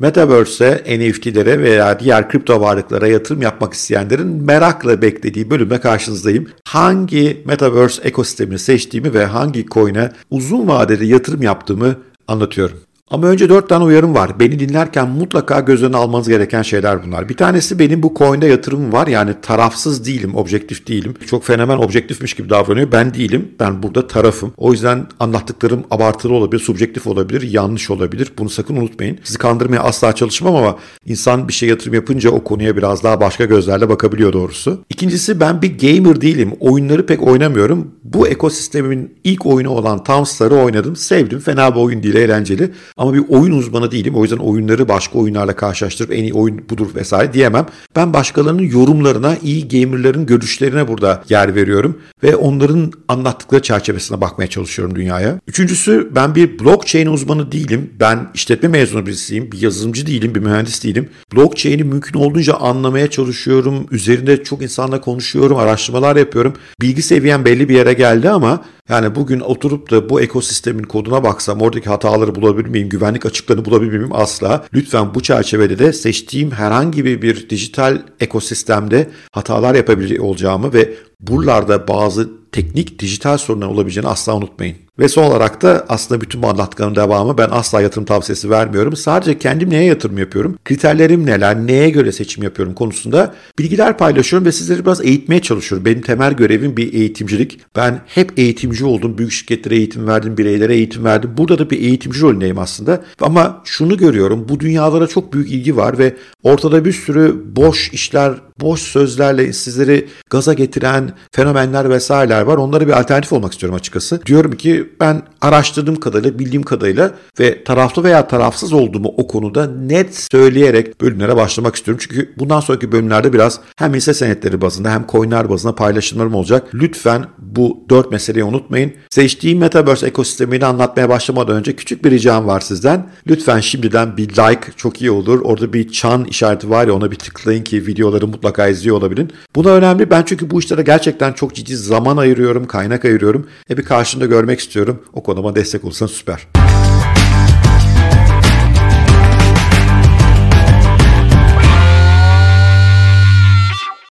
Metaverse'e, NFT'lere veya diğer kripto varlıklara yatırım yapmak isteyenlerin merakla beklediği bölüme karşınızdayım. Hangi Metaverse ekosistemini seçtiğimi ve hangi coin'e uzun vadede yatırım yaptığımı anlatıyorum. Ama önce dört tane uyarım var. Beni dinlerken mutlaka göz önüne almanız gereken şeyler bunlar. Bir tanesi benim bu coin'de yatırımım var. Yani tarafsız değilim, objektif değilim. Çok fenomen objektifmiş gibi davranıyor. Ben değilim. Ben burada tarafım. O yüzden anlattıklarım abartılı olabilir, subjektif olabilir, yanlış olabilir. Bunu sakın unutmayın. Sizi kandırmaya asla çalışmam ama insan bir şey yatırım yapınca o konuya biraz daha başka gözlerle bakabiliyor doğrusu. İkincisi ben bir gamer değilim. Oyunları pek oynamıyorum. Bu ekosistemin ilk oyunu olan Townstar'ı oynadım. Sevdim. Fena bir oyun değil, eğlenceli. Ama bir oyun uzmanı değilim. O yüzden oyunları başka oyunlarla karşılaştırıp en iyi oyun budur vesaire diyemem. Ben başkalarının yorumlarına, iyi gamerların görüşlerine burada yer veriyorum ve onların anlattıkları çerçevesine bakmaya çalışıyorum dünyaya. Üçüncüsü ben bir blockchain uzmanı değilim. Ben işletme mezunu birisiyim. Bir yazılımcı değilim, bir mühendis değilim. Blockchain'i mümkün olduğunca anlamaya çalışıyorum. Üzerinde çok insanla konuşuyorum, araştırmalar yapıyorum. Bilgi seviyem belli bir yere geldi ama yani bugün oturup da bu ekosistemin koduna baksam oradaki hataları bulabilir miyim, güvenlik açıklarını bulabilir miyim? Asla. Lütfen bu çerçevede de seçtiğim herhangi bir, dijital ekosistemde hatalar yapabilir olacağımı ve buralarda bazı teknik dijital sorunlar olabileceğini asla unutmayın. Ve son olarak da aslında bütün bu anlattıklarımın devamı ben asla yatırım tavsiyesi vermiyorum. Sadece kendim neye yatırım yapıyorum, kriterlerim neler, neye göre seçim yapıyorum konusunda bilgiler paylaşıyorum ve sizleri biraz eğitmeye çalışıyorum. Benim temel görevim bir eğitimcilik. Ben hep eğitimci oldum. Büyük şirketlere eğitim verdim, bireylere eğitim verdim. Burada da bir eğitimci rolündeyim aslında. Ama şunu görüyorum, bu dünyalara çok büyük ilgi var ve ortada bir sürü boş işler, boş sözlerle sizleri gaza getiren fenomenler vesaireler var. Onlara bir alternatif olmak istiyorum açıkçası. Diyorum ki ben araştırdığım kadarıyla, bildiğim kadarıyla ve taraflı veya tarafsız olduğumu o konuda net söyleyerek bölümlere başlamak istiyorum. Çünkü bundan sonraki bölümlerde biraz hem hisse senetleri bazında hem coinler bazında paylaşımlarım olacak. Lütfen bu dört meseleyi unutmayın. Seçtiğim Metaverse ekosistemini anlatmaya başlamadan önce küçük bir ricam var sizden. Lütfen şimdiden bir like çok iyi olur. Orada bir çan işareti var ya ona bir tıklayın ki videoları mutlaka izliyor olabilin. Bu da önemli. Ben çünkü bu işlere gerçekten çok ciddi zaman ayırıyorum, kaynak ayırıyorum. E bir karşında görmek istiyorum istiyorum. O konuma destek olursan süper.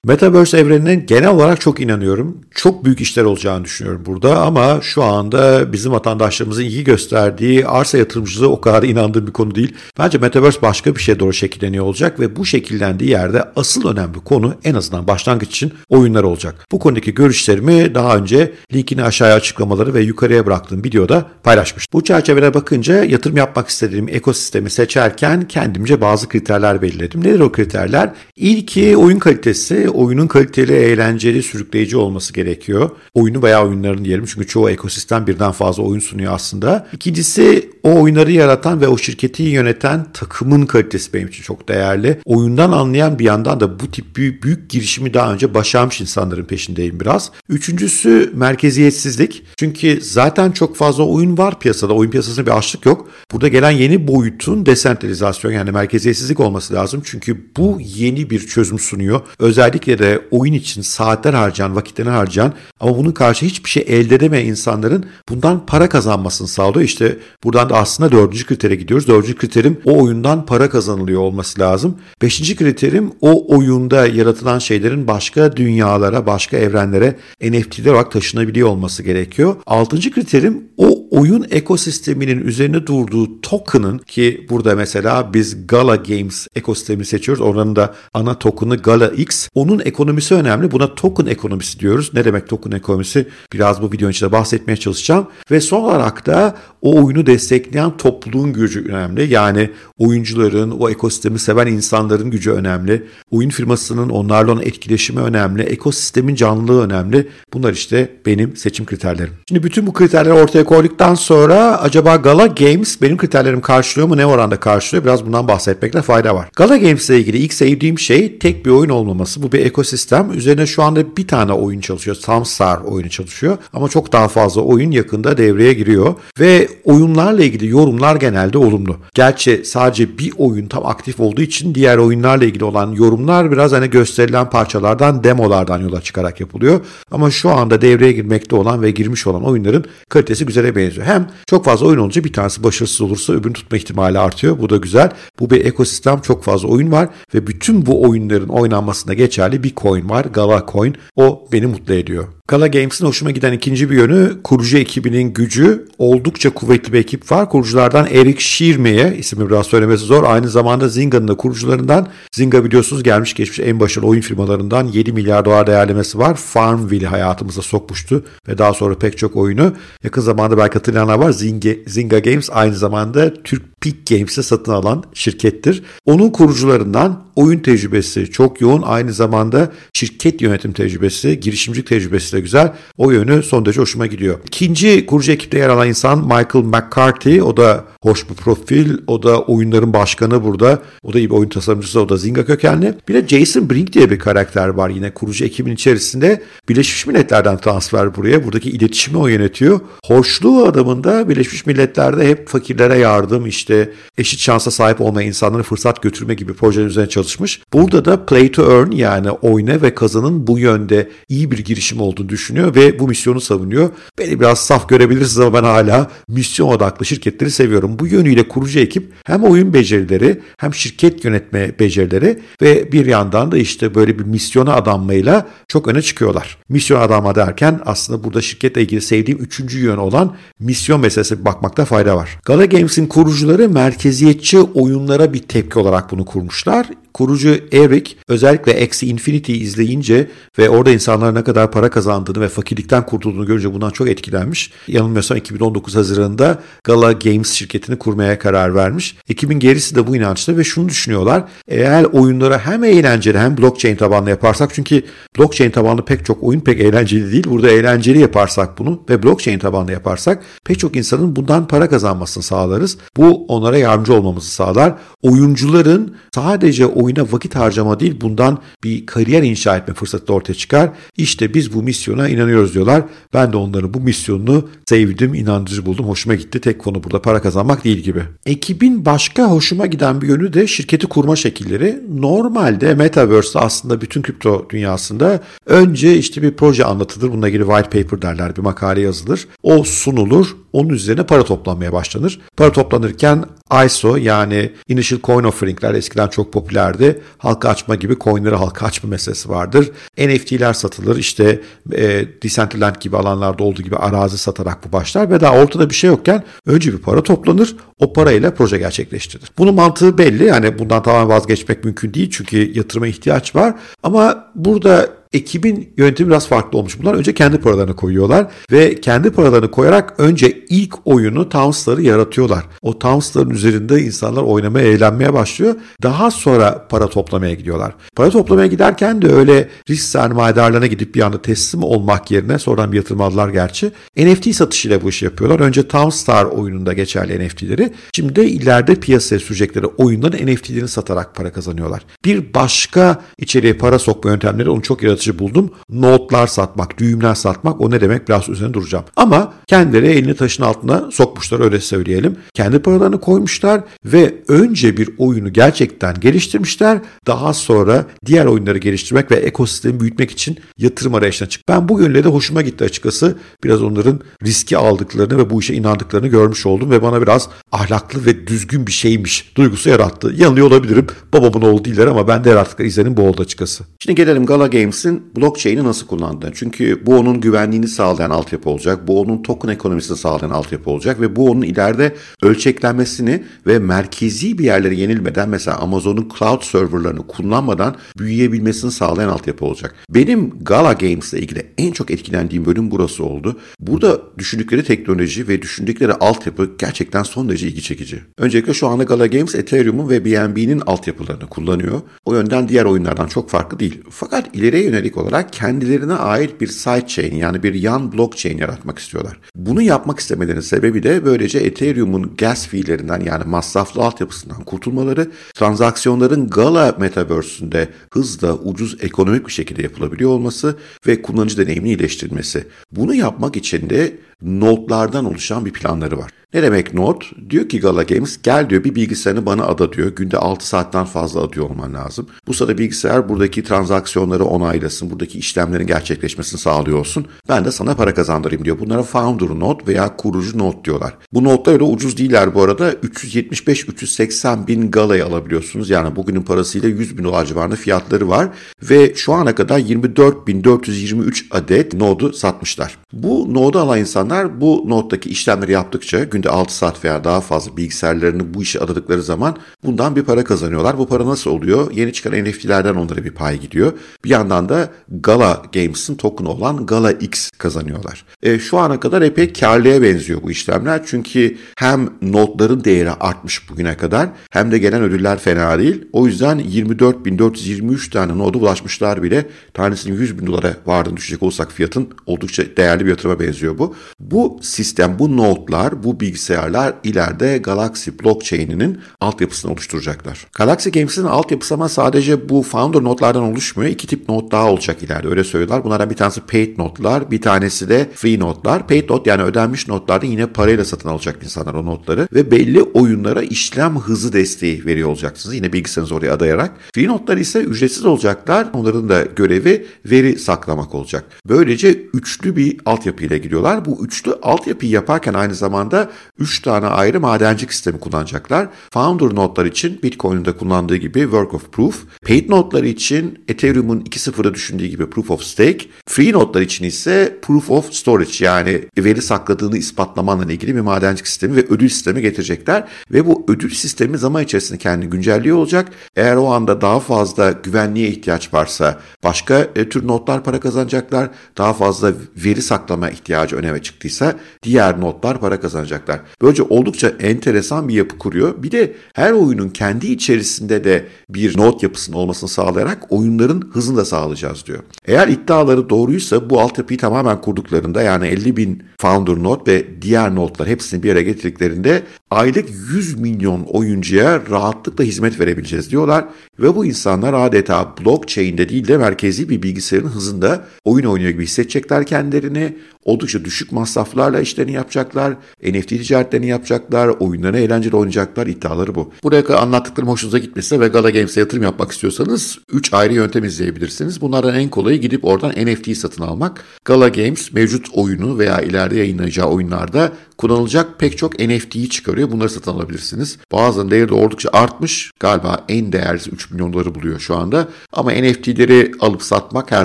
Metaverse evrenine genel olarak çok inanıyorum. Çok büyük işler olacağını düşünüyorum burada ama şu anda bizim vatandaşlarımızın iyi gösterdiği arsa yatırımcılığı o kadar inandığım bir konu değil. Bence Metaverse başka bir şeye doğru şekilleniyor olacak ve bu şekillendiği yerde asıl önemli konu en azından başlangıç için oyunlar olacak. Bu konudaki görüşlerimi daha önce linkini aşağıya açıklamaları ve yukarıya bıraktığım videoda paylaşmıştım. Bu çerçevede bakınca yatırım yapmak istediğim ekosistemi seçerken kendimce bazı kriterler belirledim. Nedir o kriterler? İlki oyun kalitesi, oyunun kaliteli, eğlenceli, sürükleyici olması gerekiyor. Oyunu veya oyunların diyelim çünkü çoğu ekosistem birden fazla oyun sunuyor aslında. İkincisi o oyunları yaratan ve o şirketi yöneten takımın kalitesi benim için çok değerli. Oyundan anlayan bir yandan da bu tip büyük, büyük girişimi daha önce başarmış insanların peşindeyim biraz. Üçüncüsü merkeziyetsizlik. Çünkü zaten çok fazla oyun var piyasada. Oyun piyasasında bir açlık yok. Burada gelen yeni boyutun desentralizasyon yani merkeziyetsizlik olması lazım. Çünkü bu yeni bir çözüm sunuyor. Özellikle Türkiye'de oyun için saatler harcayan, vakitlerini harcayan ama bunun karşı hiçbir şey elde edemeyen insanların bundan para kazanmasını sağlıyor. İşte buradan da aslında dördüncü kritere gidiyoruz. Dördüncü kriterim o oyundan para kazanılıyor olması lazım. Beşinci kriterim o oyunda yaratılan şeylerin başka dünyalara, başka evrenlere NFT'ler olarak taşınabiliyor olması gerekiyor. Altıncı kriterim o oyun ekosisteminin üzerine durduğu token'ın ki burada mesela biz Gala Games ekosistemi seçiyoruz. Oranın da ana token'ı Gala X. Onun ekonomisi önemli. Buna token ekonomisi diyoruz. Ne demek token ekonomisi? Biraz bu videonun içinde bahsetmeye çalışacağım. Ve son olarak da o oyunu destekleyen topluluğun gücü önemli. Yani oyuncuların, o ekosistemi seven insanların gücü önemli. Oyun firmasının onlarla olan etkileşimi önemli. Ekosistemin canlılığı önemli. Bunlar işte benim seçim kriterlerim. Şimdi bütün bu kriterleri ortaya koyduktan sonra acaba Gala Games benim kriterlerim karşılıyor mu? Ne oranda karşılıyor? Biraz bundan bahsetmekte fayda var. Gala Games ile ilgili ilk sevdiğim şey tek bir oyun olmaması. Bu bir ekosistem. Üzerine şu anda bir tane oyun çalışıyor. Samsar oyunu çalışıyor. Ama çok daha fazla oyun yakında devreye giriyor. Ve oyunlarla ilgili yorumlar genelde olumlu. Gerçi sadece bir oyun tam aktif olduğu için diğer oyunlarla ilgili olan yorumlar biraz hani gösterilen parçalardan, demolardan yola çıkarak yapılıyor. Ama şu anda devreye girmekte olan ve girmiş olan oyunların kalitesi güzele benziyor. Yazıyor. Hem çok fazla oyun olunca bir tanesi başarısız olursa öbürünü tutma ihtimali artıyor. Bu da güzel. Bu bir ekosistem çok fazla oyun var ve bütün bu oyunların oynanmasında geçerli bir coin var. Gala Coin. O beni mutlu ediyor. Gala Games'in hoşuma giden ikinci bir yönü kurucu ekibinin gücü. Oldukça kuvvetli bir ekip var. Kuruculardan Eric Schirme'ye, ismi biraz söylemesi zor. Aynı zamanda Zinga'nın da kurucularından. Zinga biliyorsunuz gelmiş geçmiş en başarılı oyun firmalarından 7 milyar dolar değerlemesi var. Farmville hayatımıza sokmuştu ve daha sonra pek çok oyunu. Yakın zamanda belki hatırlayanlar var. Zinga, Zinga Games aynı zamanda Türk Peak Games'e satın alan şirkettir. Onun kurucularından oyun tecrübesi çok yoğun. Aynı zamanda şirket yönetim tecrübesi, girişimcilik tecrübesi de güzel. O yönü son derece hoşuma gidiyor. İkinci kurucu ekipte yer alan insan Michael McCarthy. O da hoş bir profil. O da oyunların başkanı burada. O da iyi bir oyun tasarımcısı. O da Zynga kökenli. Bir de Jason Brink diye bir karakter var yine kurucu ekibin içerisinde. Birleşmiş Milletler'den transfer buraya. Buradaki iletişimi o yönetiyor. Hoşluğu adamında Birleşmiş Milletler'de hep fakirlere yardım işte eşit şansa sahip olmayan insanlara fırsat götürme gibi projelerin üzerine çalışmış. Burada da play to earn yani oyna ve kazanın bu yönde iyi bir girişim olduğunu düşünüyor ve bu misyonu savunuyor. Beni biraz saf görebilirsiniz ama ben hala misyon odaklı şirketleri seviyorum. Bu yönüyle kurucu ekip hem oyun becerileri hem şirket yönetme becerileri ve bir yandan da işte böyle bir misyona adanmayla çok öne çıkıyorlar. Misyon adanma derken aslında burada şirketle ilgili sevdiğim üçüncü yön olan misyon meselesi bakmakta fayda var. Gala Games'in kurucuları merkeziyetçi oyunlara bir tepki olarak bunu kurmuşlar. Kurucu Eric özellikle Axie Infinity izleyince ve orada insanlar ne kadar para kazandığını ve fakirlikten kurtulduğunu görünce bundan çok etkilenmiş. Yanılmıyorsam 2019 Haziran'da Gala Games şirketini kurmaya karar vermiş. Ekibin gerisi de bu inançta ve şunu düşünüyorlar. Eğer oyunları hem eğlenceli hem blockchain tabanlı yaparsak çünkü blockchain tabanlı pek çok oyun pek eğlenceli değil. Burada eğlenceli yaparsak bunu ve blockchain tabanlı yaparsak pek çok insanın bundan para kazanmasını sağlarız. Bu onlara yardımcı olmamızı sağlar. Oyuncuların sadece oyuna vakit harcama değil bundan bir kariyer inşa etme fırsatı ortaya çıkar. İşte biz bu misyona inanıyoruz diyorlar. Ben de onların bu misyonunu sevdim, inandırıcı buldum. Hoşuma gitti. Tek konu burada para kazanmak değil gibi. Ekibin başka hoşuma giden bir yönü de şirketi kurma şekilleri. Normalde Metaverse aslında bütün kripto dünyasında önce işte bir proje anlatılır. Bununla ilgili white paper derler. Bir makale yazılır. O sunulur. Onun üzerine para toplanmaya başlanır. Para toplanırken ISO yani Initial Coin Offering'ler eskiden çok popülerdi. Halka açma gibi coinleri halka açma meselesi vardır. NFT'ler satılır. İşte e, Decentraland gibi alanlarda olduğu gibi arazi satarak bu başlar ve daha ortada bir şey yokken önce bir para toplanır. O parayla proje gerçekleştirilir. Bunun mantığı belli. Yani bundan tamamen vazgeçmek mümkün değil çünkü yatırıma ihtiyaç var. Ama burada ekibin yönetimi biraz farklı olmuş. Bunlar önce kendi paralarını koyuyorlar ve kendi paralarını koyarak önce ilk oyunu Towns'ları yaratıyorlar. O Towns'ların üzerinde insanlar oynamaya, eğlenmeye başlıyor. Daha sonra para toplamaya gidiyorlar. Para toplamaya giderken de öyle risk sermayedarlarına gidip bir anda teslim olmak yerine sonradan bir yatırım aldılar gerçi. NFT satışıyla bu işi yapıyorlar. Önce Townstar oyununda geçerli NFT'leri. Şimdi de ileride piyasaya sürecekleri oyunların NFT'lerini satarak para kazanıyorlar. Bir başka içeriye para sokma yöntemleri onu çok yaratıcı buldum. Notlar satmak, düğümler satmak o ne demek biraz üzerine duracağım. Ama kendileri elini taşın altına sokmuşlar öyle söyleyelim. Kendi paralarını koymuşlar ve önce bir oyunu gerçekten geliştirmişler. Daha sonra diğer oyunları geliştirmek ve ekosistemi büyütmek için yatırım arayışına çık. Ben bu yönle de hoşuma gitti açıkçası. Biraz onların riski aldıklarını ve bu işe inandıklarını görmüş oldum ve bana biraz ahlaklı ve düzgün bir şeymiş duygusu yarattı. Yanılıyor olabilirim. Babamın oğlu değiller ama ben de yarattıkları izlenim bu oldu açıkçası. Şimdi gelelim Gala Games'in blockchain'i nasıl kullandığını. Çünkü bu onun güvenliğini sağlayan altyapı olacak. Bu onun token ekonomisini sağlayan altyapı olacak ve bu onun ileride ölçeklenmesini ve merkezi bir yerlere yenilmeden mesela Amazon'un cloud serverlarını kullanmadan büyüyebilmesini sağlayan altyapı olacak. Benim Gala Games ile ilgili en çok etkilendiğim bölüm burası oldu. Burada düşündükleri teknoloji ve düşündükleri altyapı gerçekten son derece ilgi çekici. Öncelikle şu anda Gala Games Ethereum'un ve BNB'nin altyapılarını kullanıyor. O yönden diğer oyunlardan çok farklı değil. Fakat ileriye yönelik olarak kendilerine ait bir sidechain yani bir yan blockchain yaratmak istiyorlar. Bunu yapmak istemelerinin sebebi de böylece Ethereum'un gas fee'lerinden yani masraflı altyapısından kurtulmaları, transaksiyonların Gala Metaverse'ünde hızla, ucuz, ekonomik bir şekilde yapılabiliyor olması ve kullanıcı deneyimini iyileştirilmesi. Bunu yapmak için de notlardan oluşan bir planları var. Ne demek not? Diyor ki Gala Games gel diyor bir bilgisayarını bana ada diyor. Günde 6 saatten fazla adıyor olman lazım. Bu sırada bilgisayar buradaki transaksiyonları onaylasın. Buradaki işlemlerin gerçekleşmesini sağlıyor olsun. Ben de sana para kazandırayım diyor. Bunlara founder note veya kurucu not diyorlar. Bu notlar öyle ucuz değiller bu arada. 375-380 bin Gala'yı alabiliyorsunuz. Yani bugünün parasıyla 100 bin dolar civarında fiyatları var. Ve şu ana kadar 24.423 adet nodu satmışlar. Bu nodu alan insanlar bu nottaki işlemleri yaptıkça günde 6 saat veya daha fazla bilgisayarlarını bu işe adadıkları zaman bundan bir para kazanıyorlar. Bu para nasıl oluyor? Yeni çıkan NFT'lerden onlara bir pay gidiyor. Bir yandan da Gala Games'in token'ı olan Gala X kazanıyorlar. E, şu ana kadar epey karlıya benziyor bu işlemler. Çünkü hem notların değeri artmış bugüne kadar hem de gelen ödüller fena değil. O yüzden 24.423 tane nodu ulaşmışlar bile. Tanesinin 100 bin dolara vardığını düşecek olsak fiyatın oldukça değerli bir yatırıma benziyor bu. Bu sistem, bu notlar, bu bilgisayarlar ileride Galaxy blockchain'inin altyapısını oluşturacaklar. Galaxy Games'in altyapısı ama sadece bu founder notlardan oluşmuyor. İki tip not daha olacak ileride öyle söylüyorlar. Bunlardan bir tanesi paid notlar, bir tanesi de free notlar. Paid not yani ödenmiş notlarda yine parayla satın alacak insanlar o notları ve belli oyunlara işlem hızı desteği veriyor olacaksınız. Yine bilgisayarınızı oraya adayarak. Free notlar ise ücretsiz olacaklar. Onların da görevi veri saklamak olacak. Böylece üçlü bir altyapıyla gidiyorlar. Bu üçlü altyapıyı yaparken aynı zamanda 3 tane ayrı madencilik sistemi kullanacaklar. Founder notlar için Bitcoin'in de kullandığı gibi Work of Proof, Paid notları için Ethereum'un 2.0'da düşündüğü gibi Proof of Stake, Free notlar için ise Proof of Storage yani veri sakladığını ispatlamanla ilgili bir madencilik sistemi ve ödül sistemi getirecekler. Ve bu ödül sistemi zaman içerisinde kendini güncelliyor olacak. Eğer o anda daha fazla güvenliğe ihtiyaç varsa başka e, tür notlar para kazanacaklar. Daha fazla veri saklama ihtiyacı öneme çıktıysa diğer notlar para kazanacaklar. Böylece oldukça enteresan bir yapı kuruyor. Bir de her oyunun kendi içerisinde de bir not yapısının olmasını sağlayarak oyunların hızını da sağlayacağız diyor. Eğer iddiaları doğruysa bu altyapıyı tamamen kurduklarında yani 50 bin founder not ve diğer notlar hepsini bir araya getirdiklerinde aylık 100 milyon oyuncuya rahatlıkla hizmet verebileceğiz diyorlar. Ve bu insanlar adeta blockchain'de değil de merkezi bir bilgisayarın hızında oyun oynuyor gibi hissedecekler kendilerini. Oldukça düşük masraflarla işlerini yapacaklar. NFT ticaretlerini yapacaklar. Oyunlarını eğlenceli oynayacaklar. iddiaları bu. Buraya kadar anlattıklarım hoşunuza gitmese ve Gala Games'e yatırım yapmak istiyorsanız 3 ayrı yöntem izleyebilirsiniz. Bunlardan en kolayı gidip oradan NFT satın almak. Gala Games mevcut oyunu veya ileride yayınlayacağı oyunlarda kullanılacak pek çok NFT'yi çıkarıyor. Bunları satın alabilirsiniz. Bazılarının değeri de oldukça artmış. Galiba en değerlisi 3 milyon doları buluyor şu anda. Ama NFT'leri alıp satmak her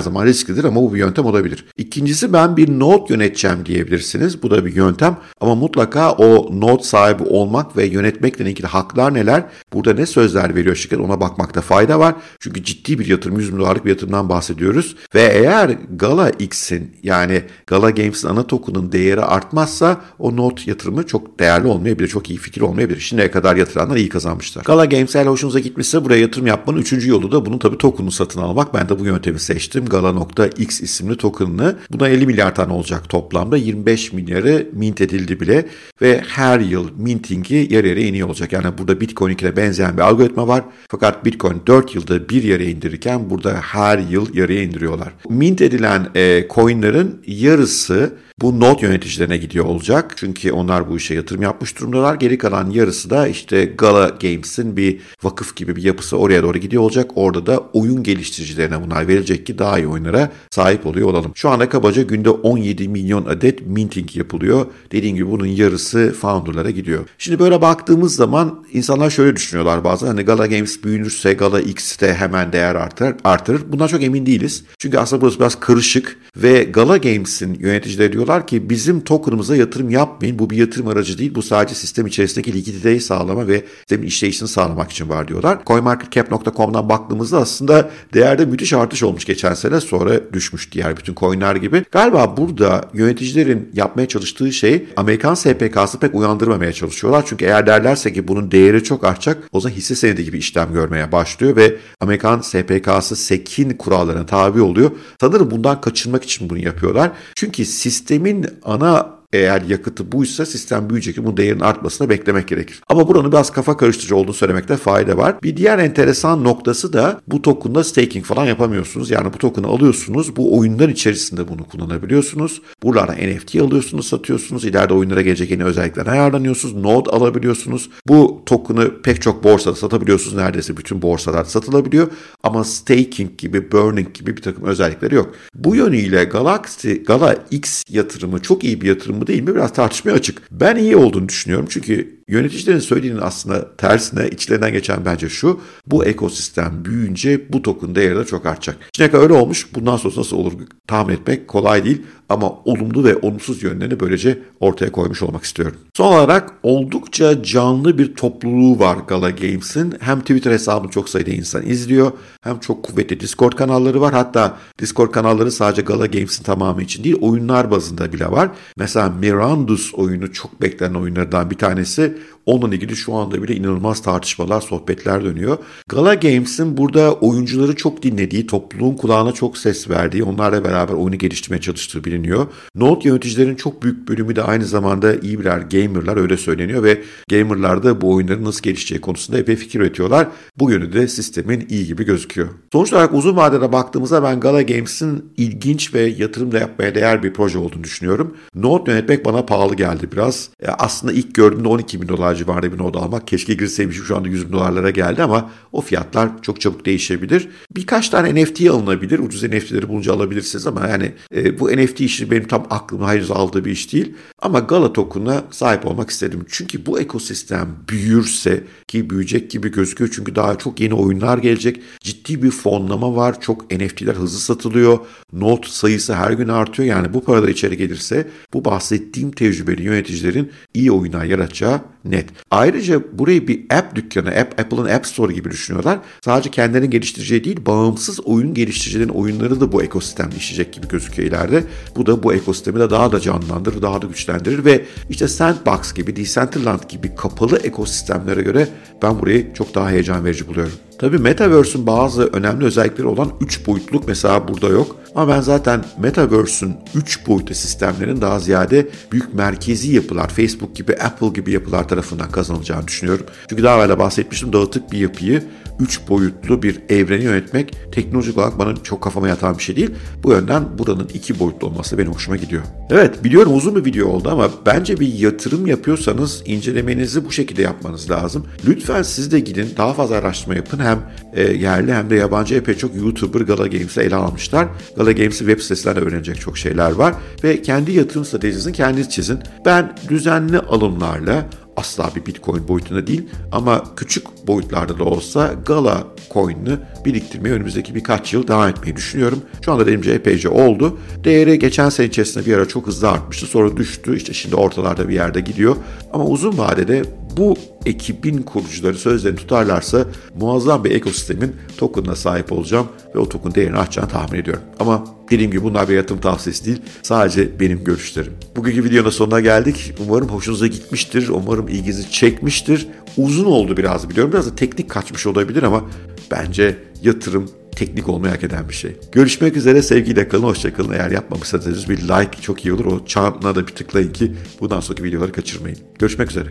zaman risklidir ama bu bir yöntem olabilir. İkincisi ben bir node yöneteceğim diyebilirsiniz. Bu da bir yöntem ama mutlaka o node sahibi olmak ve yönetmekle ilgili haklar neler? Burada ne sözler veriyor şirket ona bakmakta fayda var. Çünkü ciddi bir yatırım 100 milyon bir yatırımdan bahsediyoruz. Ve eğer Gala X'in yani Gala Games'in ana token'ın değeri artmazsa o not yatırımı çok değerli olmayabilir. Çok iyi fikir olmayabilir. Şimdiye kadar yatıranlar iyi kazanmışlar. Gala Games eğer hoşunuza gitmişse buraya yatırım yapmanın üçüncü yolu da bunun tabii token'u satın almak. Ben de bu yöntemi seçtim. Gala.x isimli token'ını. Buna 50 milyar tane olacak toplamda. 25 milyarı mint edildi bile ve her yıl minting'i yarı yarıya iniyor olacak. Yani burada Bitcoin ile benzeyen bir algoritma var. Fakat Bitcoin 4 yılda bir yarıya indirirken burada her yıl yarıya indiriyorlar. Mint edilen e, coinlerin yarısı bu not yöneticilerine gidiyor olacak. Çünkü onlar bu işe yatırım yapmış durumdalar. Geri kalan yarısı da işte Gala Games'in bir vakıf gibi bir yapısı oraya doğru gidiyor olacak. Orada da oyun geliştiricilerine bunlar verilecek ki daha iyi oyunlara sahip oluyor olalım. Şu anda kabaca günde 17 milyon adet minting yapılıyor. Dediğim gibi bunun yarısı founderlara gidiyor. Şimdi böyle baktığımız zaman insanlar şöyle düşünüyorlar bazen hani Gala Games büyünürse Gala X'te hemen değer artar, artırır. Bundan çok emin değiliz. Çünkü aslında burası biraz karışık ve Gala Games'in yöneticileri diyorlar diyorlar ki bizim token'ımıza yatırım yapmayın. Bu bir yatırım aracı değil. Bu sadece sistem içerisindeki likiditeyi sağlama ve sistemin işleyişini sağlamak için var diyorlar. CoinMarketCap.com'dan baktığımızda aslında değerde müthiş artış olmuş geçen sene sonra düşmüş diğer bütün coinler gibi. Galiba burada yöneticilerin yapmaya çalıştığı şey Amerikan SPK'sı pek uyandırmamaya çalışıyorlar. Çünkü eğer derlerse ki bunun değeri çok artacak o zaman hisse senedi gibi işlem görmeye başlıyor ve Amerikan SPK'sı SEC'in kurallarına tabi oluyor. Sanırım bundan kaçınmak için bunu yapıyorlar. Çünkü sistem sistemin ana Eğer yakıtı buysa sistem büyüyecek. Bu değerin artmasına beklemek gerekir. Ama buranın biraz kafa karıştırıcı olduğunu söylemekte fayda var. Bir diğer enteresan noktası da bu token'da staking falan yapamıyorsunuz. Yani bu token'ı alıyorsunuz. Bu oyunlar içerisinde bunu kullanabiliyorsunuz. Buralarda NFT alıyorsunuz, satıyorsunuz. İleride oyunlara gelecek yeni özellikler ayarlanıyorsunuz. Node alabiliyorsunuz. Bu token'ı pek çok borsada satabiliyorsunuz. Neredeyse bütün borsalar satılabiliyor. Ama staking gibi, burning gibi bir takım özellikleri yok. Bu yönüyle Galaxy, Gala X yatırımı çok iyi bir yatırım mı değil mi? Biraz tartışmaya açık. Ben iyi olduğunu düşünüyorum. Çünkü Yöneticilerin söylediğinin aslında tersine içlerinden geçen bence şu. Bu ekosistem büyüyünce bu token değeri de çok artacak. Şimdiye öyle olmuş. Bundan sonra nasıl olur tahmin etmek kolay değil. Ama olumlu ve olumsuz yönlerini böylece ortaya koymuş olmak istiyorum. Son olarak oldukça canlı bir topluluğu var Gala Games'in. Hem Twitter hesabını çok sayıda insan izliyor. Hem çok kuvvetli Discord kanalları var. Hatta Discord kanalları sadece Gala Games'in tamamı için değil oyunlar bazında bile var. Mesela Mirandus oyunu çok beklenen oyunlardan bir tanesi. Onunla ilgili şu anda bile inanılmaz tartışmalar, sohbetler dönüyor. Gala Games'in burada oyuncuları çok dinlediği, topluluğun kulağına çok ses verdiği, onlarla beraber oyunu geliştirmeye çalıştığı biliniyor. Note yöneticilerin çok büyük bölümü de aynı zamanda iyi birer gamerlar öyle söyleniyor ve gamerlar da bu oyunların nasıl gelişeceği konusunda epey fikir üretiyorlar. Bu yönü de sistemin iyi gibi gözüküyor. Sonuç olarak uzun vadede baktığımızda ben Gala Games'in ilginç ve yatırım da yapmaya değer bir proje olduğunu düşünüyorum. Note yönetmek bana pahalı geldi biraz. Aslında ilk gördüğümde 12 bin dolar civarında bir node almak. Keşke girseymişim şu anda 100 bin dolarlara geldi ama o fiyatlar çok çabuk değişebilir. Birkaç tane NFT alınabilir. Ucuz NFT'leri bulunca alabilirsiniz ama yani e, bu NFT işi benim tam aklımı henüz aldığı bir iş değil. Ama Gala token'a sahip olmak istedim. Çünkü bu ekosistem büyürse ki büyüyecek gibi gözüküyor. Çünkü daha çok yeni oyunlar gelecek. Ciddi bir fonlama var. Çok NFT'ler hızlı satılıyor. Not sayısı her gün artıyor. Yani bu paralar içeri gelirse bu bahsettiğim tecrübeli yöneticilerin iyi oyunlar yaratacağı net. Ayrıca burayı bir app dükkanı, app, Apple'ın App Store gibi düşünüyorlar. Sadece kendilerinin geliştireceği değil, bağımsız oyun geliştiricilerin oyunları da bu ekosistemde işleyecek gibi gözüküyor ileride. Bu da bu ekosistemi de daha da canlandırır, daha da güçlendirir ve işte Sandbox gibi, Decentraland gibi kapalı ekosistemlere göre ben burayı çok daha heyecan verici buluyorum. Tabi Metaverse'ün bazı önemli özellikleri olan 3 boyutluluk mesela burada yok. Ama ben zaten Metaverse'ün 3 boyutlu sistemlerin daha ziyade büyük merkezi yapılar, Facebook gibi, Apple gibi yapılar tarafından kazanılacağını düşünüyorum. Çünkü daha evvel bahsetmiştim dağıtık bir yapıyı 3 boyutlu bir evreni yönetmek teknolojik olarak bana çok kafama yatan bir şey değil. Bu yönden buranın 2 boyutlu olması benim hoşuma gidiyor. Evet biliyorum uzun bir video oldu ama bence bir yatırım yapıyorsanız incelemenizi bu şekilde yapmanız lazım. Lütfen siz de gidin daha fazla araştırma yapın. Hem e, yerli hem de yabancı epey çok YouTuber Gala Games'i ele almışlar. Gala Games'i web sitesinden öğrenecek çok şeyler var. Ve kendi yatırım stratejisini kendiniz çizin. Ben düzenli alımlarla asla bir Bitcoin boyutunda değil ama küçük boyutlarda da olsa Gala coin'ini biriktirmeyi önümüzdeki birkaç yıl devam etmeyi düşünüyorum. Şu anda elimce epeyce oldu. Değeri geçen sene içerisinde bir ara çok hızlı artmıştı. Sonra düştü. İşte şimdi ortalarda bir yerde gidiyor. Ama uzun vadede bu ekibin kurucuları sözlerini tutarlarsa muazzam bir ekosistemin token'ına sahip olacağım ve o token değerini artacağını tahmin ediyorum. Ama dediğim gibi bunlar bir yatırım tavsiyesi değil. Sadece benim görüşlerim. Bugünkü videonun sonuna geldik. Umarım hoşunuza gitmiştir. Umarım ilginizi çekmiştir. Uzun oldu biraz biliyorum. Biraz da teknik kaçmış olabilir ama bence yatırım teknik olmayı hak eden bir şey. Görüşmek üzere sevgiyle kalın, hoşçakalın. Eğer yapmamışsanız bir like çok iyi olur. O çanına da bir tıklayın ki bundan sonraki videoları kaçırmayın. Görüşmek üzere.